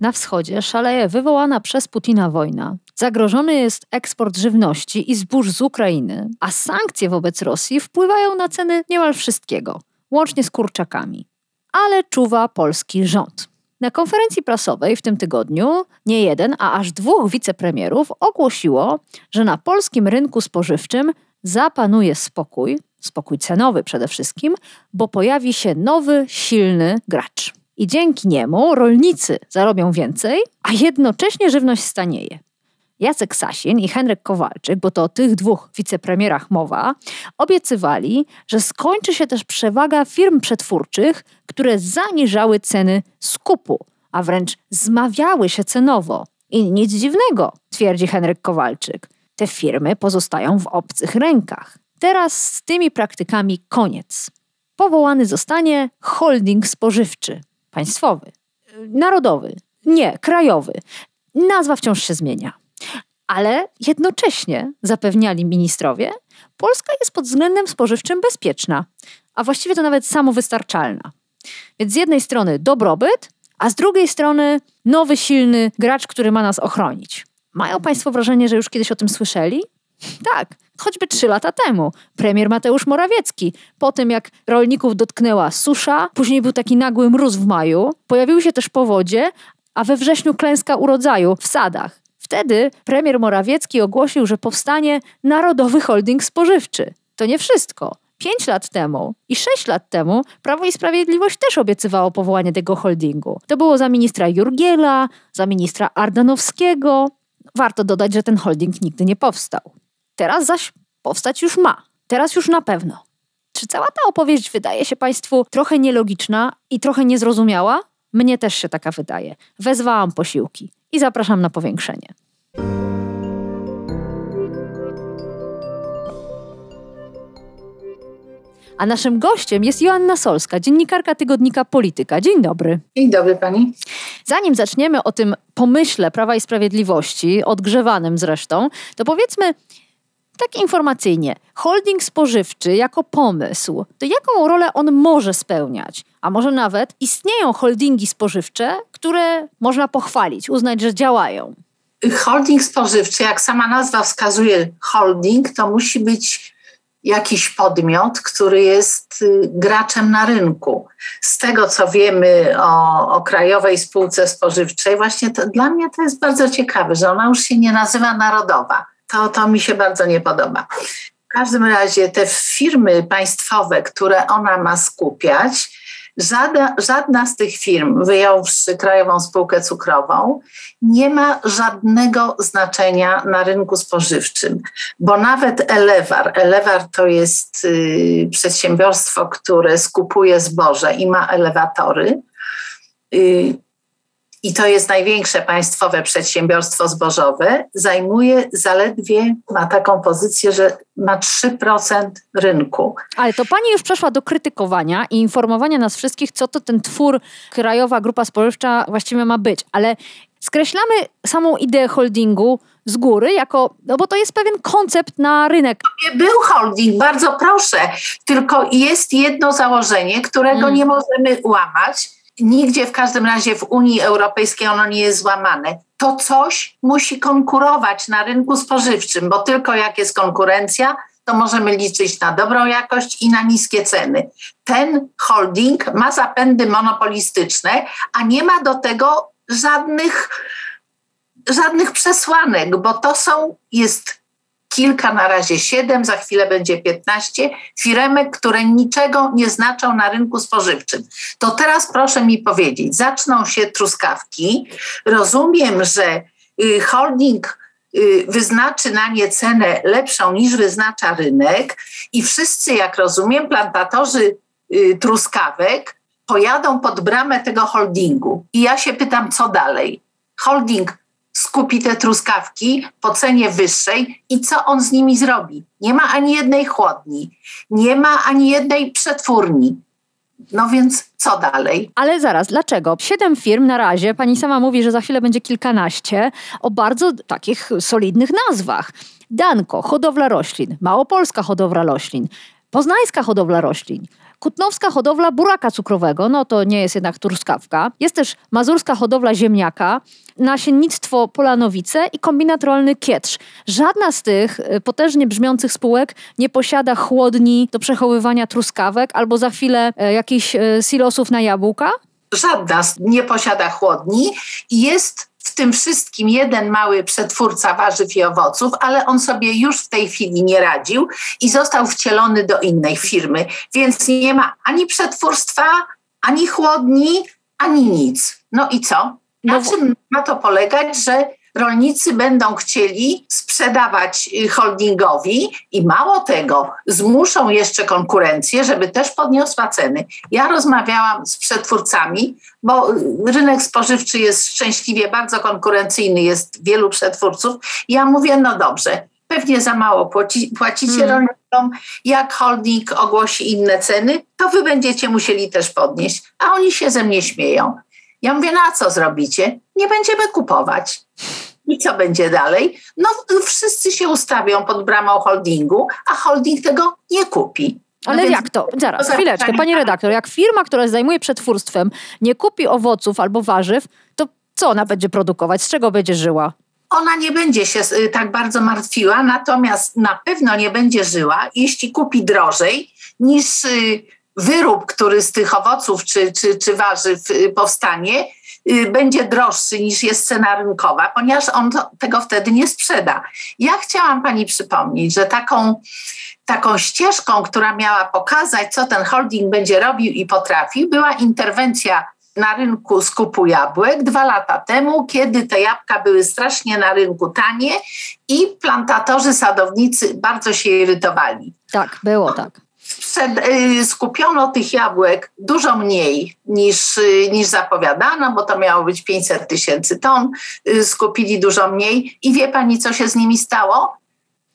Na wschodzie szaleje wywołana przez Putina wojna. Zagrożony jest eksport żywności i zbóż z Ukrainy, a sankcje wobec Rosji wpływają na ceny niemal wszystkiego, łącznie z kurczakami. Ale czuwa polski rząd. Na konferencji prasowej w tym tygodniu nie jeden, a aż dwóch wicepremierów ogłosiło, że na polskim rynku spożywczym zapanuje spokój, spokój cenowy przede wszystkim, bo pojawi się nowy, silny gracz i dzięki niemu rolnicy zarobią więcej, a jednocześnie żywność stanieje. Jacek Sasin i Henryk Kowalczyk, bo to o tych dwóch wicepremierach mowa, obiecywali, że skończy się też przewaga firm przetwórczych, które zaniżały ceny skupu, a wręcz zmawiały się cenowo. I nic dziwnego, twierdzi Henryk Kowalczyk. Te firmy pozostają w obcych rękach. Teraz z tymi praktykami koniec. Powołany zostanie holding spożywczy państwowy, narodowy, nie, krajowy. Nazwa wciąż się zmienia. Ale jednocześnie, zapewniali ministrowie, Polska jest pod względem spożywczym bezpieczna, a właściwie to nawet samowystarczalna. Więc z jednej strony dobrobyt, a z drugiej strony nowy, silny gracz, który ma nas ochronić. Mają Państwo wrażenie, że już kiedyś o tym słyszeli? Tak, choćby trzy lata temu. Premier Mateusz Morawiecki, po tym jak rolników dotknęła susza, później był taki nagły mróz w maju, pojawiły się też powodzie, a we wrześniu klęska urodzaju w sadach. Wtedy premier Morawiecki ogłosił, że powstanie Narodowy Holding Spożywczy. To nie wszystko. Pięć lat temu i sześć lat temu Prawo i Sprawiedliwość też obiecywało powołanie tego holdingu. To było za ministra Jurgiela, za ministra Ardanowskiego. Warto dodać, że ten holding nigdy nie powstał. Teraz zaś powstać już ma. Teraz już na pewno. Czy cała ta opowieść wydaje się Państwu trochę nielogiczna i trochę niezrozumiała? Mnie też się taka wydaje. Wezwałam posiłki i zapraszam na powiększenie. A naszym gościem jest Joanna Solska, dziennikarka tygodnika Polityka. Dzień dobry. Dzień dobry pani. Zanim zaczniemy o tym pomyśle Prawa i Sprawiedliwości, odgrzewanym zresztą, to powiedzmy, tak informacyjnie, holding spożywczy jako pomysł, to jaką rolę on może spełniać? A może nawet istnieją holdingi spożywcze, które można pochwalić, uznać, że działają? Holding spożywczy, jak sama nazwa wskazuje, holding, to musi być jakiś podmiot, który jest y, graczem na rynku. Z tego, co wiemy o, o Krajowej Spółce Spożywczej, właśnie to, dla mnie to jest bardzo ciekawe, że ona już się nie nazywa narodowa to, to mi się bardzo nie podoba. W każdym razie te firmy państwowe, które ona ma skupiać, żadna, żadna z tych firm, wyjąwszy Krajową Spółkę Cukrową, nie ma żadnego znaczenia na rynku spożywczym, bo nawet Elewar, Elewar to jest y, przedsiębiorstwo, które skupuje zboże i ma elewatory, y, i to jest największe państwowe przedsiębiorstwo zbożowe, zajmuje zaledwie, ma taką pozycję, że ma 3% rynku. Ale to pani już przeszła do krytykowania i informowania nas wszystkich, co to ten twór Krajowa Grupa Spożywcza właściwie ma być. Ale skreślamy samą ideę holdingu z góry, jako, no bo to jest pewien koncept na rynek. Był holding, bardzo proszę, tylko jest jedno założenie, którego mm. nie możemy łamać nigdzie w każdym razie w Unii Europejskiej ono nie jest złamane. To coś musi konkurować na rynku spożywczym, bo tylko jak jest konkurencja, to możemy liczyć na dobrą jakość i na niskie ceny. Ten holding ma zapędy monopolistyczne, a nie ma do tego żadnych, żadnych przesłanek, bo to są, jest kilka, na razie siedem, za chwilę będzie piętnaście firemek, które niczego nie znaczą na rynku spożywczym. To teraz proszę mi powiedzieć, zaczną się truskawki. Rozumiem, że y, holding y, wyznaczy na nie cenę lepszą niż wyznacza rynek i wszyscy, jak rozumiem, plantatorzy y, truskawek pojadą pod bramę tego holdingu. I ja się pytam, co dalej? Holding skupi te truskawki po cenie wyższej i co on z nimi zrobi? Nie ma ani jednej chłodni, nie ma ani jednej przetwórni. No więc co dalej? Ale zaraz, dlaczego? Siedem firm na razie, pani sama mówi, że za chwilę będzie kilkanaście, o bardzo takich solidnych nazwach. Danko, hodowla roślin, Małopolska hodowla roślin, Poznańska hodowla roślin, Kutnowska hodowla buraka cukrowego, no to nie jest jednak truskawka. Jest też mazurska hodowla ziemniaka, nasiennictwo Polanowice i kombinat rolny Kietrz. Żadna z tych y, potężnie brzmiących spółek nie posiada chłodni do przechowywania truskawek albo za chwilę e, jakichś e, silosów na jabłka? Żadna nie posiada chłodni jest w tym wszystkim jeden mały przetwórca warzyw i owoców, ale on sobie już w tej chwili nie radził i został wcielony do innej firmy. Więc nie ma ani przetwórstwa, ani chłodni, ani nic. No i co? Na no, czym ma to polegać, że rolnicy będą chcieli sprzedawać y, holdingowi i mało tego, zmuszą jeszcze konkurencję, żeby też podniosła ceny. Ja rozmawiałam z przetwórcami, bo y, rynek spożywczy jest szczęśliwie bardzo konkurencyjny, jest wielu przetwórców. Ja mówię, no dobrze, pewnie za mało płaci, płacicie hmm. rolnikom, jak holding ogłosi inne ceny, to wy będziecie musieli też podnieść. A oni się ze mnie śmieją. Ja mówię, no a co zrobicie? Nie będziemy kupować. I co będzie dalej? No wszyscy się ustawią pod bramą holdingu, a holding tego nie kupi. No Ale jak to? Zaraz, chwileczkę, pani redaktor. Jak firma, która zajmuje przetwórstwem, nie kupi owoców albo warzyw, to co ona będzie produkować? Z czego będzie żyła? Ona nie będzie się y, tak bardzo martwiła, natomiast na pewno nie będzie żyła, jeśli kupi drożej niż y, wyrób, który z tych owoców czy, czy, czy warzyw y, powstanie, będzie droższy niż jest cena rynkowa, ponieważ on to, tego wtedy nie sprzeda. Ja chciałam Pani przypomnieć, że taką, taką ścieżką, która miała pokazać, co ten holding będzie robił i potrafił, była interwencja na rynku skupu jabłek dwa lata temu, kiedy te jabłka były strasznie na rynku tanie i plantatorzy, sadownicy bardzo się irytowali. Tak, było tak y, skupiono tych jabłek dużo mniej niż, y, niż zapowiadano, bo to miało być 500 tysięcy ton, y, skupili dużo mniej i wie pani, co się z nimi stało?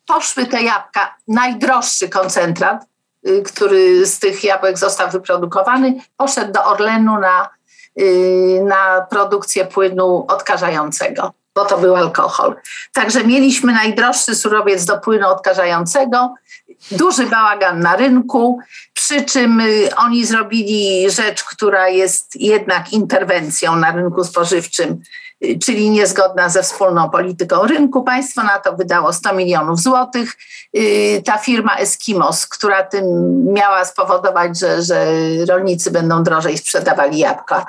Poszły te jabłka, najdroższy koncentrat, który z tych jabłek został wyprodukowany, poszedł do Orlenu na, na produkcję płynu odkażającego bo to był alkohol. Także mieliśmy najdroższy surowiec do płynu odkażającego, duży bałagan na rynku, przy czym y, oni zrobili rzecz, która jest jednak interwencją na rynku spożywczym, y, czyli niezgodna ze wspólną polityką rynku. Państwo na to wydało 100 milionów złotych. Y, ta firma Eskimos, która tym miała spowodować, że, że rolnicy będą drożej sprzedawali jabłka,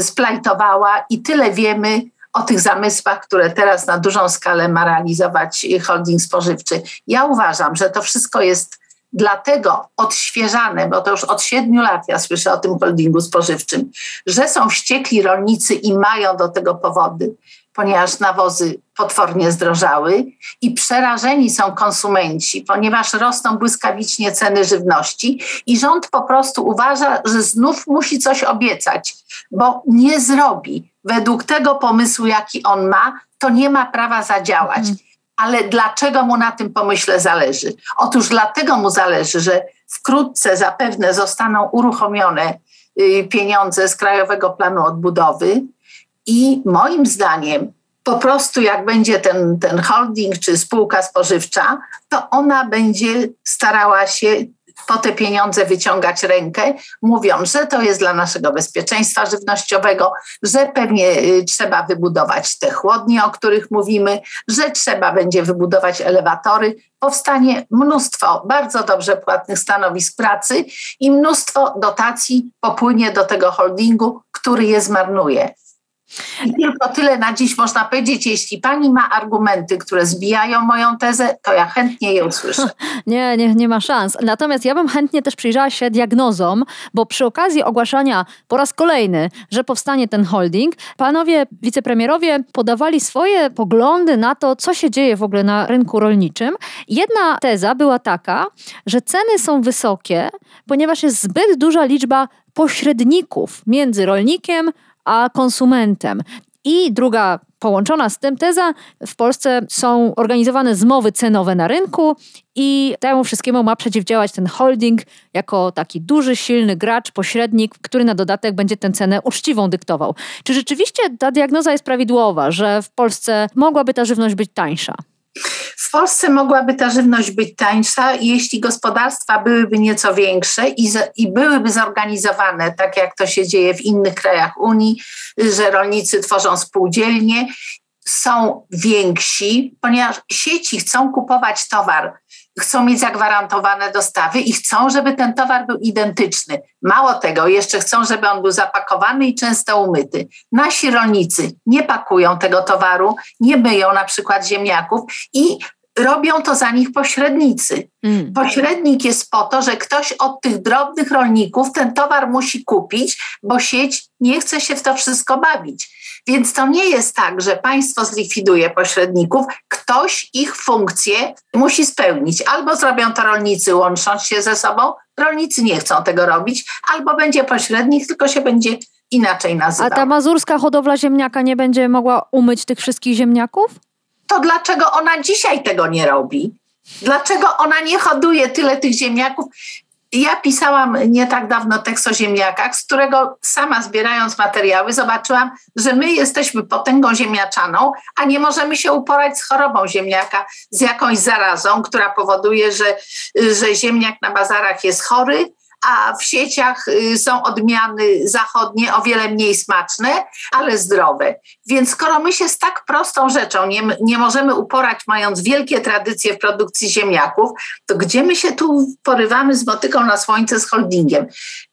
splajtowała i tyle wiemy, o tych zamysłach, które teraz na dużą skalę ma realizować holding spożywczy. Ja uważam, że to wszystko jest dlatego odświeżane, bo to już od siedmiu lat ja słyszę o tym holdingu spożywczym, że są wściekli rolnicy i mają do tego powody, ponieważ nawozy potwornie zdrożały i przerażeni są konsumenci, ponieważ rosną błyskawicznie ceny żywności i rząd po prostu uważa, że znów musi coś obiecać, bo nie zrobi według tego pomysłu, jaki on ma, to nie ma prawa zadziałać. Mhm. Ale dlaczego mu na tym pomyśle zależy? Otóż dlatego mu zależy, że wkrótce zapewne zostaną uruchomione y, pieniądze z Krajowego Planu Odbudowy i moim zdaniem po prostu jak będzie ten, ten holding czy spółka spożywcza, to ona będzie starała się po te pieniądze wyciągać rękę, mówiąc, że to jest dla naszego bezpieczeństwa żywnościowego, że pewnie y, trzeba wybudować te chłodnie, o których mówimy, że trzeba będzie wybudować elewatory. Powstanie mnóstwo bardzo dobrze płatnych stanowisk pracy i mnóstwo dotacji popłynie do tego holdingu, który je zmarnuje. I tylko tyle na dziś można powiedzieć. Jeśli pani ma argumenty, które zbijają moją tezę, to ja chętnie je usłyszę. Nie, nie, nie ma szans. Natomiast ja bym chętnie też przyjrzała się diagnozom, bo przy okazji ogłaszania po raz kolejny, że powstanie ten holding, panowie wicepremierowie podawali swoje poglądy na to, co się dzieje w ogóle na rynku rolniczym. Jedna teza była taka, że ceny są wysokie, ponieważ jest zbyt duża liczba pośredników między rolnikiem a konsumentem. I druga połączona z tym teza, w Polsce są organizowane zmowy cenowe na rynku i temu wszystkiemu ma przeciwdziałać ten holding jako taki duży, silny gracz, pośrednik, który na dodatek będzie tę cenę uczciwą dyktował. Czy rzeczywiście ta diagnoza jest prawidłowa, że w Polsce mogłaby ta żywność być tańsza? W Polsce mogłaby ta żywność być tańsza, jeśli gospodarstwa byłyby nieco większe i, i byłyby zorganizowane, tak jak to się dzieje w innych krajach Unii, że rolnicy tworzą spółdzielnie, są więksi, ponieważ sieci chcą kupować towar chcą mieć zagwarantowane dostawy i chcą, żeby ten towar był identyczny. Mało tego, jeszcze chcą, żeby on był zapakowany i często umyty. Nasi rolnicy nie pakują tego towaru, nie myją na przykład ziemniaków i robią to za nich pośrednicy. Mm. Pośrednik jest po to, że ktoś od tych drobnych rolników ten towar musi kupić, bo sieć nie chce się w to wszystko bawić. Więc to nie jest tak, że państwo zlikwiduje pośredników, ktoś ich funkcję musi spełnić. Albo zrobią to rolnicy łącząc się ze sobą, rolnicy nie chcą tego robić, albo będzie pośrednik, tylko się będzie inaczej nazywał. A ta mazurska hodowla ziemniaka nie będzie mogła umyć tych wszystkich ziemniaków? To dlaczego ona dzisiaj tego nie robi? Dlaczego ona nie hoduje tyle tych ziemniaków? Ja pisałam nie tak dawno tekst o ziemniakach, z którego sama zbierając materiały zobaczyłam, że my jesteśmy potęgą ziemniaczaną, a nie możemy się uporać z chorobą ziemniaka, z jakąś zarazą, która powoduje, że, że ziemniak na bazarach jest chory, a w sieciach y, są odmiany zachodnie o wiele mniej smaczne, ale zdrowe. Więc skoro my się z tak prostą rzeczą nie, nie możemy uporać, mając wielkie tradycje w produkcji ziemniaków, to gdzie my się tu porywamy z motyką na słońce z holdingiem?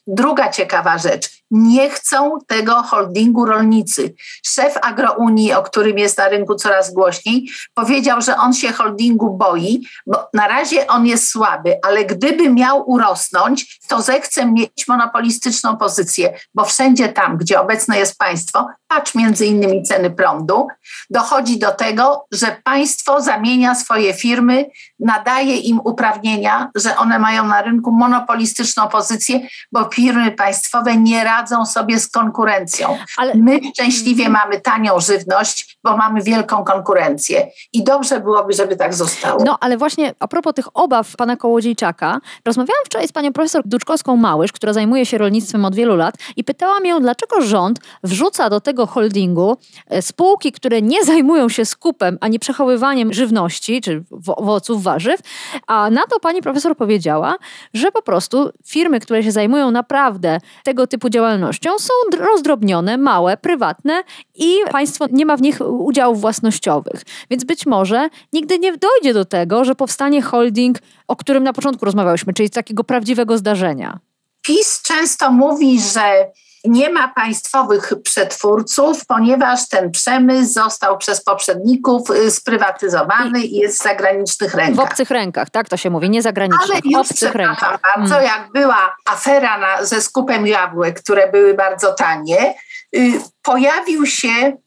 Druga ciekawa rzecz. Nie chcą tego holdingu rolnicy. Szef Agrounii, o którym jest na rynku coraz głośniej, powiedział, że on się holdingu boi, bo na razie on jest słaby, ale gdyby miał urosnąć, to zechce mieć monopolistyczną pozycję, bo wszędzie tam, gdzie obecne jest państwo, patrz między innymi ceny prądu, dochodzi do tego, że państwo zamienia swoje firmy, nadaje im uprawnienia, że one mają na rynku monopolistyczną pozycję, bo firmy państwowe nie radzą sobie z konkurencją. Ale... My szczęśliwie mamy tanią żywność, bo mamy wielką konkurencję i dobrze byłoby, żeby tak zostało. No ale właśnie a propos tych obaw pana Kołodziejczaka, rozmawiałam wczoraj z panią profesor Duczkowską-Małysz, która zajmuje się rolnictwem od wielu lat i pytałam ją, dlaczego rząd wrzuca do tego holdingu e, spółki, które nie zajmują się skupem ani przechowywaniem żywności, czy owoców, warzyw, a na to pani profesor powiedziała, że po prostu firmy, które się zajmują naprawdę tego typu działalnością są rozdrobnione, małe, prywatne i państwo nie ma w nich udziałów własnościowych. Więc być może nigdy nie dojdzie do tego, że powstanie holding, o którym na początku rozmawialiśmy, czyli takiego prawdziwego zdarzenia. PiS często mówi, że nie ma państwowych przetwórców, ponieważ ten przemysł został przez poprzedników y, sprywatyzowany i jest w zagranicznych rękach. W obcych rękach, tak to się mówi, nie zagranicznych, Ale już obcych rękach. bardzo, hmm. jak była afera na, ze skupem jabłek, które były bardzo tanie, y, pojawił się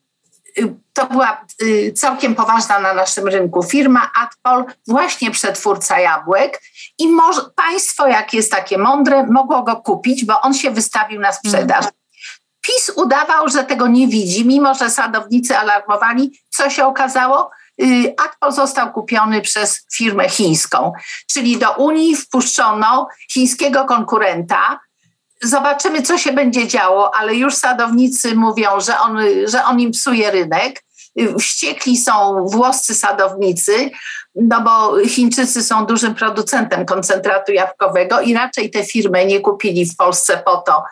to była całkiem poważna na naszym rynku firma Adpol, właśnie przetwórca jabłek i może, państwo, jak jest takie mądre, mogło go kupić, bo on się wystawił na sprzedaż. Mm. PiS udawał, że tego nie widzi, mimo że sadownicy alarmowali. Co się okazało? Y, Adpol został kupiony przez firmę chińską, czyli do Unii wpuszczono chińskiego konkurenta. Zobaczymy, co się będzie działo, ale już sadownicy mówią, że on, że on im psuje rynek. Wściekli są włoscy sadownicy, no bo Chińczycy są dużym producentem koncentratu jabłkowego i raczej te firmy nie kupili w Polsce po to,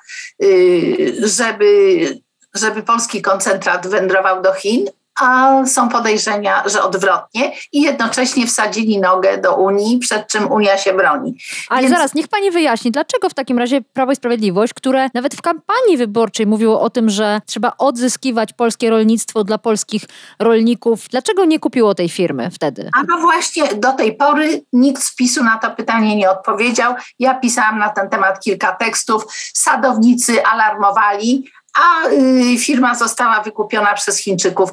y, żeby, żeby polski koncentrat wędrował do Chin, a są podejrzenia, że odwrotnie i jednocześnie wsadzili nogę do Unii, przed czym Unia się broni. Ale Więc... zaraz, niech pani wyjaśni, dlaczego w takim razie Prawo i Sprawiedliwość, które nawet w kampanii wyborczej mówiło o tym, że trzeba odzyskiwać polskie rolnictwo dla polskich rolników, dlaczego nie kupiło tej firmy wtedy? A no właśnie, do tej pory nikt z PiSu na to pytanie nie odpowiedział. Ja pisałam na ten temat kilka tekstów. Sadownicy alarmowali, a y, firma została wykupiona przez Chińczyków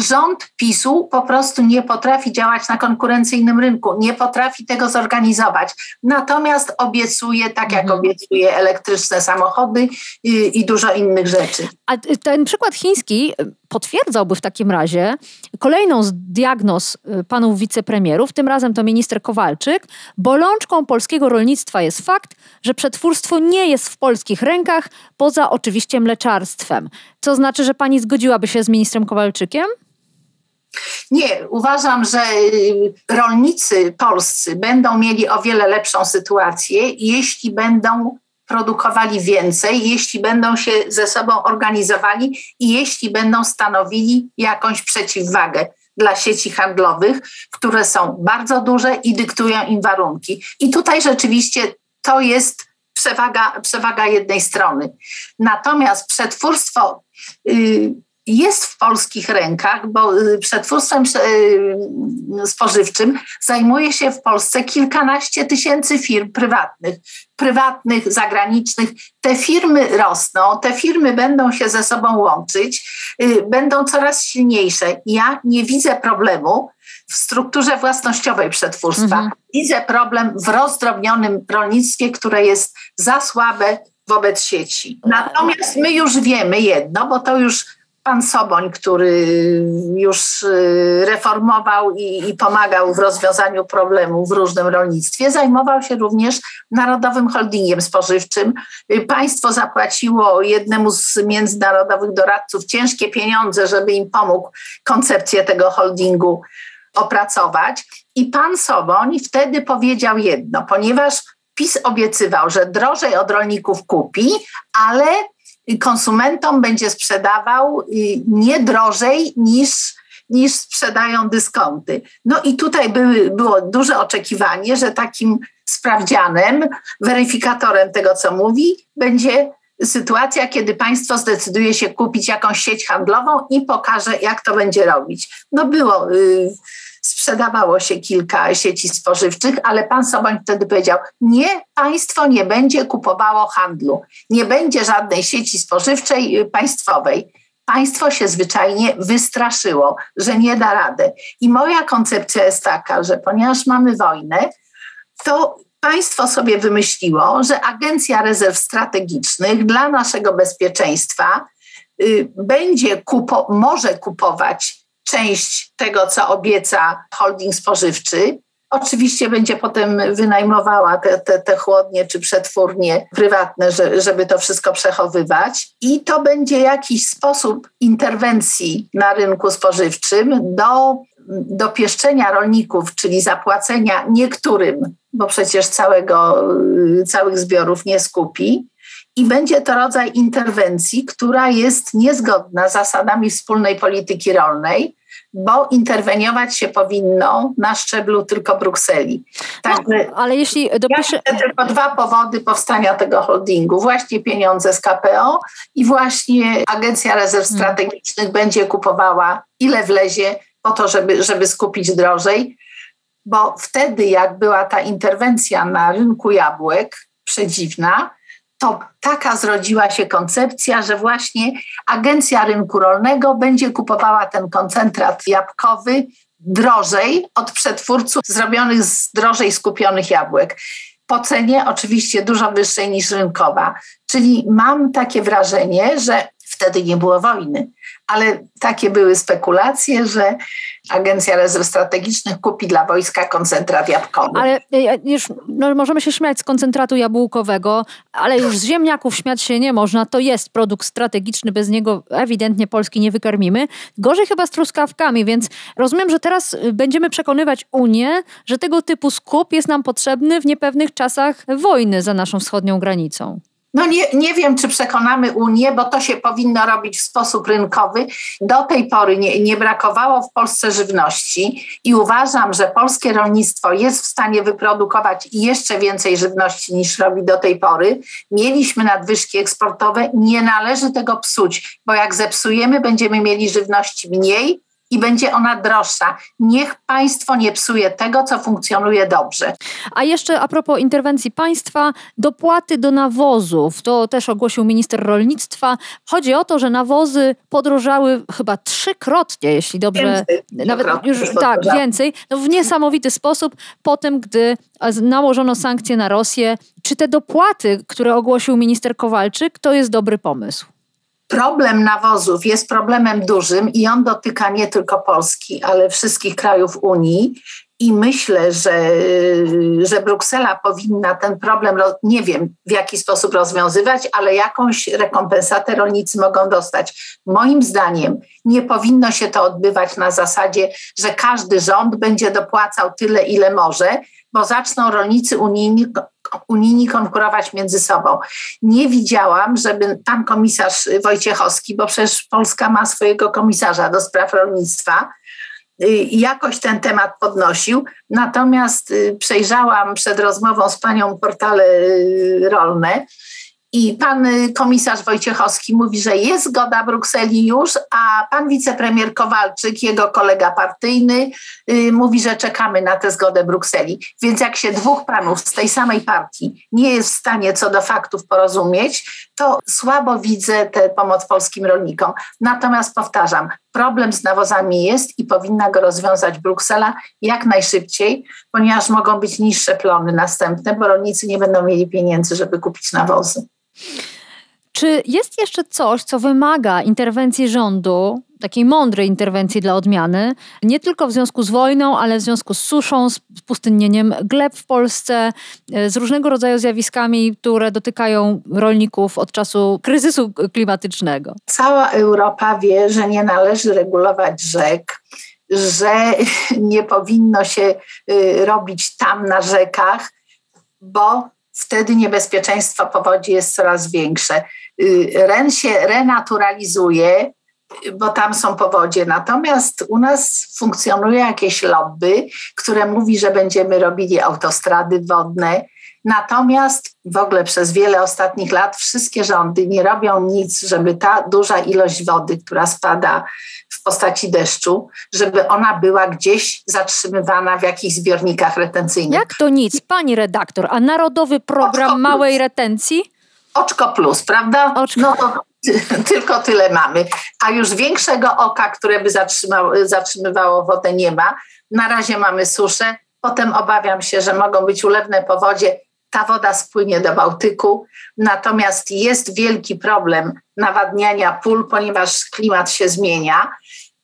rząd PiSu po prostu nie potrafi działać na konkurencyjnym rynku, nie potrafi tego zorganizować. Natomiast obiecuje, tak jak mhm. obiecuje, elektryczne samochody i, i dużo innych rzeczy. A ten przykład chiński potwierdzałby w takim razie kolejną z diagnoz y, panów wicepremierów, tym razem to minister Kowalczyk. Bolączką polskiego rolnictwa jest fakt, że przetwórstwo nie jest w polskich rękach, poza oczywiście mleczarstwem. Co znaczy, że pani zgodziłaby się z ministrem Kowalczykiem? Nie, uważam, że y, rolnicy polscy będą mieli o wiele lepszą sytuację, jeśli będą produkowali więcej, jeśli będą się ze sobą organizowali i jeśli będą stanowili jakąś przeciwwagę dla sieci handlowych, które są bardzo duże i dyktują im warunki. I tutaj rzeczywiście to jest przewaga, przewaga jednej strony. Natomiast przetwórstwo. Yy, jest w polskich rękach, bo y, przetwórstwem y, spożywczym zajmuje się w Polsce kilkanaście tysięcy firm prywatnych, prywatnych, zagranicznych. Te firmy rosną, te firmy będą się ze sobą łączyć, y, będą coraz silniejsze. Ja nie widzę problemu w strukturze własnościowej przetwórstwa. Mhm. Widzę problem w rozdrobnionym rolnictwie, które jest za słabe wobec sieci. Natomiast my już wiemy jedno, bo to już pan Soboń, który już y, reformował i, i, pomagał w rozwiązaniu problemów w różnym rolnictwie, zajmował się również Narodowym Holdingiem Spożywczym. Y, państwo zapłaciło jednemu z międzynarodowych doradców ciężkie pieniądze, żeby im pomógł koncepcję tego holdingu opracować. I pan Soboń wtedy powiedział jedno, ponieważ PiS obiecywał, że drożej od rolników kupi, ale konsumentom będzie sprzedawał nie drożej niż, niż sprzedają dyskonty. No i tutaj były, było duże oczekiwanie, że takim sprawdzianem, weryfikatorem tego, co mówi, będzie sytuacja, kiedy państwo zdecyduje się kupić jakąś sieć handlową i pokaże, jak to będzie robić. No było. Yy, sprzedawało się kilka sieci spożywczych, ale pan Soboń wtedy powiedział: Nie, państwo nie będzie kupowało handlu, nie będzie żadnej sieci spożywczej y, państwowej. Państwo się zwyczajnie wystraszyło, że nie da rady. I moja koncepcja jest taka, że ponieważ mamy wojnę, to państwo sobie wymyśliło, że Agencja Rezerw Strategicznych dla naszego bezpieczeństwa y, będzie kupo, może kupować część tego, co obieca holding spożywczy. Oczywiście będzie potem wynajmowała te, te, te chłodnie czy przetwórnie prywatne, że, żeby to wszystko przechowywać. I to będzie jakiś sposób interwencji na rynku spożywczym do dopieszczenia rolników, czyli zapłacenia niektórym, bo przecież całego, całych zbiorów nie skupi, i będzie to rodzaj interwencji, która jest niezgodna z zasadami wspólnej polityki rolnej, bo interweniować się powinno na szczeblu tylko Brukseli. Także no, ale jeśli dopisze... Ja tylko dwa powody powstania tego holdingu. Właśnie pieniądze z KPO i właśnie Agencja Rezerw hmm. Strategicznych hmm. będzie kupowała ile wlezie po to, żeby, żeby skupić drożej, bo wtedy jak była ta interwencja na rynku jabłek przedziwna, to taka zrodziła się koncepcja, że właśnie Agencja Rynku Rolnego będzie kupowała ten koncentrat jabłkowy drożej od przetwórców zrobionych z drożej skupionych jabłek. Po cenie oczywiście dużo wyższej niż rynkowa. Czyli mam takie wrażenie, że wtedy nie było wojny, ale takie były spekulacje, że Agencja Rezerw Strategicznych kupi dla wojska koncentrat jabłkowy. Ale e, już no, możemy się śmiać z koncentratu jabłkowego, ale już z ziemniaków śmiać się nie można. To jest produkt strategiczny, bez niego ewidentnie Polski nie wykarmimy. Gorzej chyba z truskawkami, więc rozumiem, że teraz będziemy przekonywać Unię, że tego typu skup jest nam potrzebny w niepewnych czasach wojny za naszą wschodnią granicą. No nie, nie wiem, czy przekonamy Unię, bo to się powinno robić w sposób rynkowy. Do tej pory nie, nie brakowało w Polsce żywności i uważam, że polskie rolnictwo jest w stanie wyprodukować jeszcze więcej żywności niż robi do tej pory. Mieliśmy nadwyżki eksportowe, nie należy tego psuć, bo jak zepsujemy, będziemy mieli żywności mniej, i będzie ona droższa. Niech państwo nie psuje tego, co funkcjonuje dobrze. A jeszcze a propos interwencji państwa, dopłaty do nawozów, to też ogłosił minister rolnictwa. Chodzi o to, że nawozy podrożały chyba trzykrotnie, jeśli dobrze, więcej, nawet już tak, więcej, no w niesamowity sposób po tym, gdy nałożono sankcje na Rosję. Czy te dopłaty, które ogłosił minister Kowalczyk, to jest dobry pomysł? Problem nawozów jest problemem dużym i on dotyka nie tylko Polski, ale wszystkich krajów Unii. I myślę, że, że Bruksela powinna ten problem, nie wiem w jaki sposób rozwiązywać, ale jakąś rekompensatę rolnicy mogą dostać. Moim zdaniem nie powinno się to odbywać na zasadzie, że każdy rząd będzie dopłacał tyle, ile może, bo zaczną rolnicy unijni, unijni konkurować między sobą. Nie widziałam, żeby pan komisarz Wojciechowski, bo przecież Polska ma swojego komisarza do spraw rolnictwa, y, jakoś ten temat podnosił. Natomiast y, przejrzałam przed rozmową z panią portale y, rolne i pan y, komisarz Wojciechowski mówi, że jest zgoda Brukseli już, a pan wicepremier Kowalczyk, jego kolega partyjny, yy, mówi, że czekamy na tę zgodę Brukseli. Więc jak się dwóch panów z tej samej partii nie jest w stanie co do faktów porozumieć, to słabo widzę tę pomoc polskim rolnikom. Natomiast powtarzam, problem z nawozami jest i powinna go rozwiązać Bruksela jak najszybciej, ponieważ mogą być niższe plony następne, bo rolnicy nie będą mieli pieniędzy, żeby kupić nawozy. Czy jest jeszcze coś, co wymaga interwencji rządu, takiej mądrej interwencji dla odmiany, nie tylko w związku z wojną, ale w związku z suszą, z pustynnieniem gleb w Polsce, e, z różnego rodzaju zjawiskami, które dotykają rolników od czasu kryzysu klimatycznego? Cała Europa wie, że nie należy regulować rzek, że nie powinno się y, robić tam na rzekach, bo wtedy niebezpieczeństwo powodzi jest coraz większe. Y, ren się renaturalizuje, bo tam są powodzie. Natomiast u nas funkcjonuje jakieś lobby, które mówi, że będziemy robili autostrady wodne. Natomiast w ogóle przez wiele ostatnich lat wszystkie rządy nie robią nic, żeby ta duża ilość wody, która spada w postaci deszczu, żeby ona była gdzieś zatrzymywana w jakichś zbiornikach retencyjnych. Jak to nic, pani redaktor? A Narodowy Program Małej Retencji? Oczko plus, prawda? Oczko. No tylko tyle mamy. A już większego oka, które by zatrzymywało wodę, nie ma. Na razie mamy suszę. Potem obawiam się, że mogą być ulewne powodzie. Ta woda spłynie do Bałtyku. Natomiast jest wielki problem nawadniania pól, ponieważ klimat się zmienia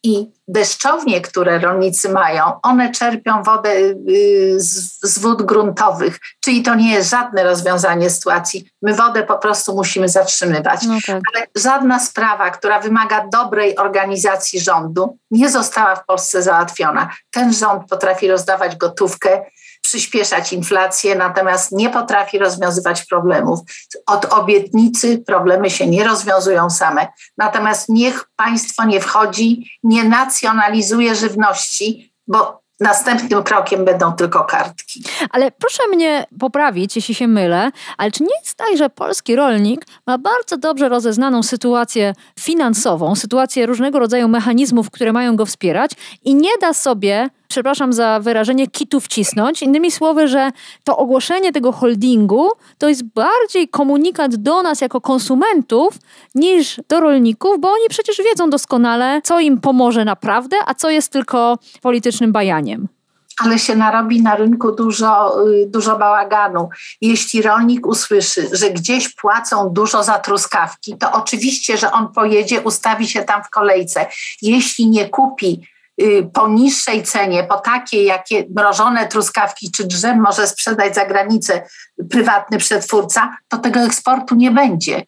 i deszczownie, które rolnicy mają, one czerpią wodę y, z, z, wód gruntowych, czyli to nie jest żadne rozwiązanie sytuacji. My wodę po prostu musimy zatrzymywać. No tak. Ale żadna sprawa, która wymaga dobrej organizacji rządu, nie została w Polsce załatwiona. Ten rząd potrafi rozdawać gotówkę, przyspieszać inflację, natomiast nie potrafi rozwiązywać problemów. Od obietnicy problemy się nie rozwiązują same. Natomiast niech państwo nie wchodzi, nie nacjonalizuje żywności, bo Następnym krokiem będą tylko kartki. Ale proszę mnie poprawić, jeśli się mylę, ale czy nie jest tak, że polski rolnik ma bardzo dobrze rozeznaną sytuację finansową, sytuację różnego rodzaju mechanizmów, które mają go wspierać i nie da sobie przepraszam za wyrażenie, kitu wcisnąć. Innymi słowy, że to ogłoszenie tego holdingu to jest bardziej komunikat do nas jako konsumentów niż do rolników, bo oni przecież wiedzą doskonale, co im pomoże naprawdę, a co jest tylko politycznym bajaniem ale się narobi na rynku dużo, y, dużo bałaganu. Jeśli rolnik usłyszy, że gdzieś płacą dużo za truskawki, to oczywiście, że on pojedzie, ustawi się tam w kolejce. Jeśli nie kupi po niższej cenie, po takiej, jakie mrożone truskawki czy drzew może sprzedać za granicę prywatny przetwórca, to tego eksportu nie będzie.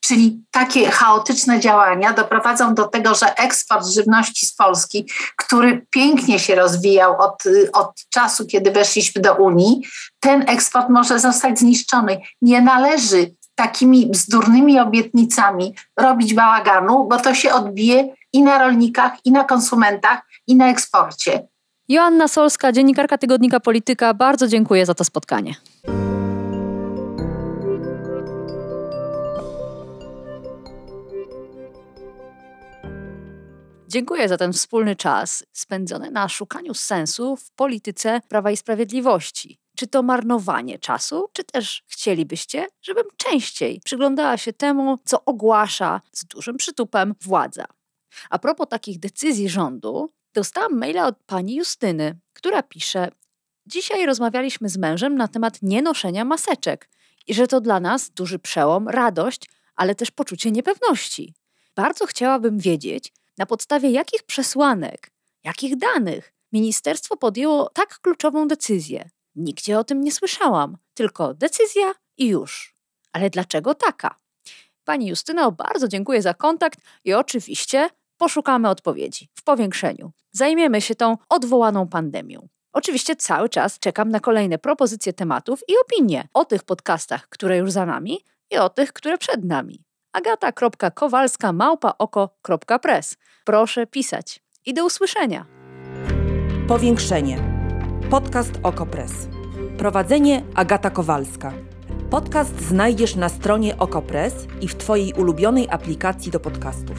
Czyli takie chaotyczne działania doprowadzą do tego, że eksport żywności z Polski, który pięknie się rozwijał od, od czasu, kiedy weszliśmy do Unii, ten eksport może zostać zniszczony. Nie należy takimi bzdurnymi obietnicami robić bałaganu, bo to się odbije i na rolnikach, i na konsumentach, i na eksporcie. Joanna Solska, dziennikarka tygodnika Polityka, bardzo dziękuję za to spotkanie. Dziękuję za ten wspólny czas spędzony na szukaniu sensu w polityce Prawa i Sprawiedliwości. Czy to marnowanie czasu, czy też chcielibyście, żebym częściej przyglądała się temu, co ogłasza z dużym przytupem władza? A propos takich decyzji rządu, dostałam maila od pani Justyny, która pisze: Dzisiaj rozmawialiśmy z mężem na temat nienoszenia maseczek i że to dla nas duży przełom, radość, ale też poczucie niepewności. Bardzo chciałabym wiedzieć, na podstawie jakich przesłanek, jakich danych ministerstwo podjęło tak kluczową decyzję. Nigdzie o tym nie słyszałam, tylko decyzja i już. Ale dlaczego taka? Pani Justyno, bardzo dziękuję za kontakt i oczywiście poszukamy odpowiedzi w powiększeniu. Zajmiemy się tą odwołaną pandemią. Oczywiście cały czas czekam na kolejne propozycje tematów i opinie o tych podcastach, które już za nami i o tych, które przed nami. agata.kowalska małpaoko.press. Proszę pisać. I do usłyszenia. Powiększenie. Podcast Okopres. Prowadzenie Agata Kowalska. Podcast znajdziesz na stronie Okopres i w Twojej ulubionej aplikacji do podcastów.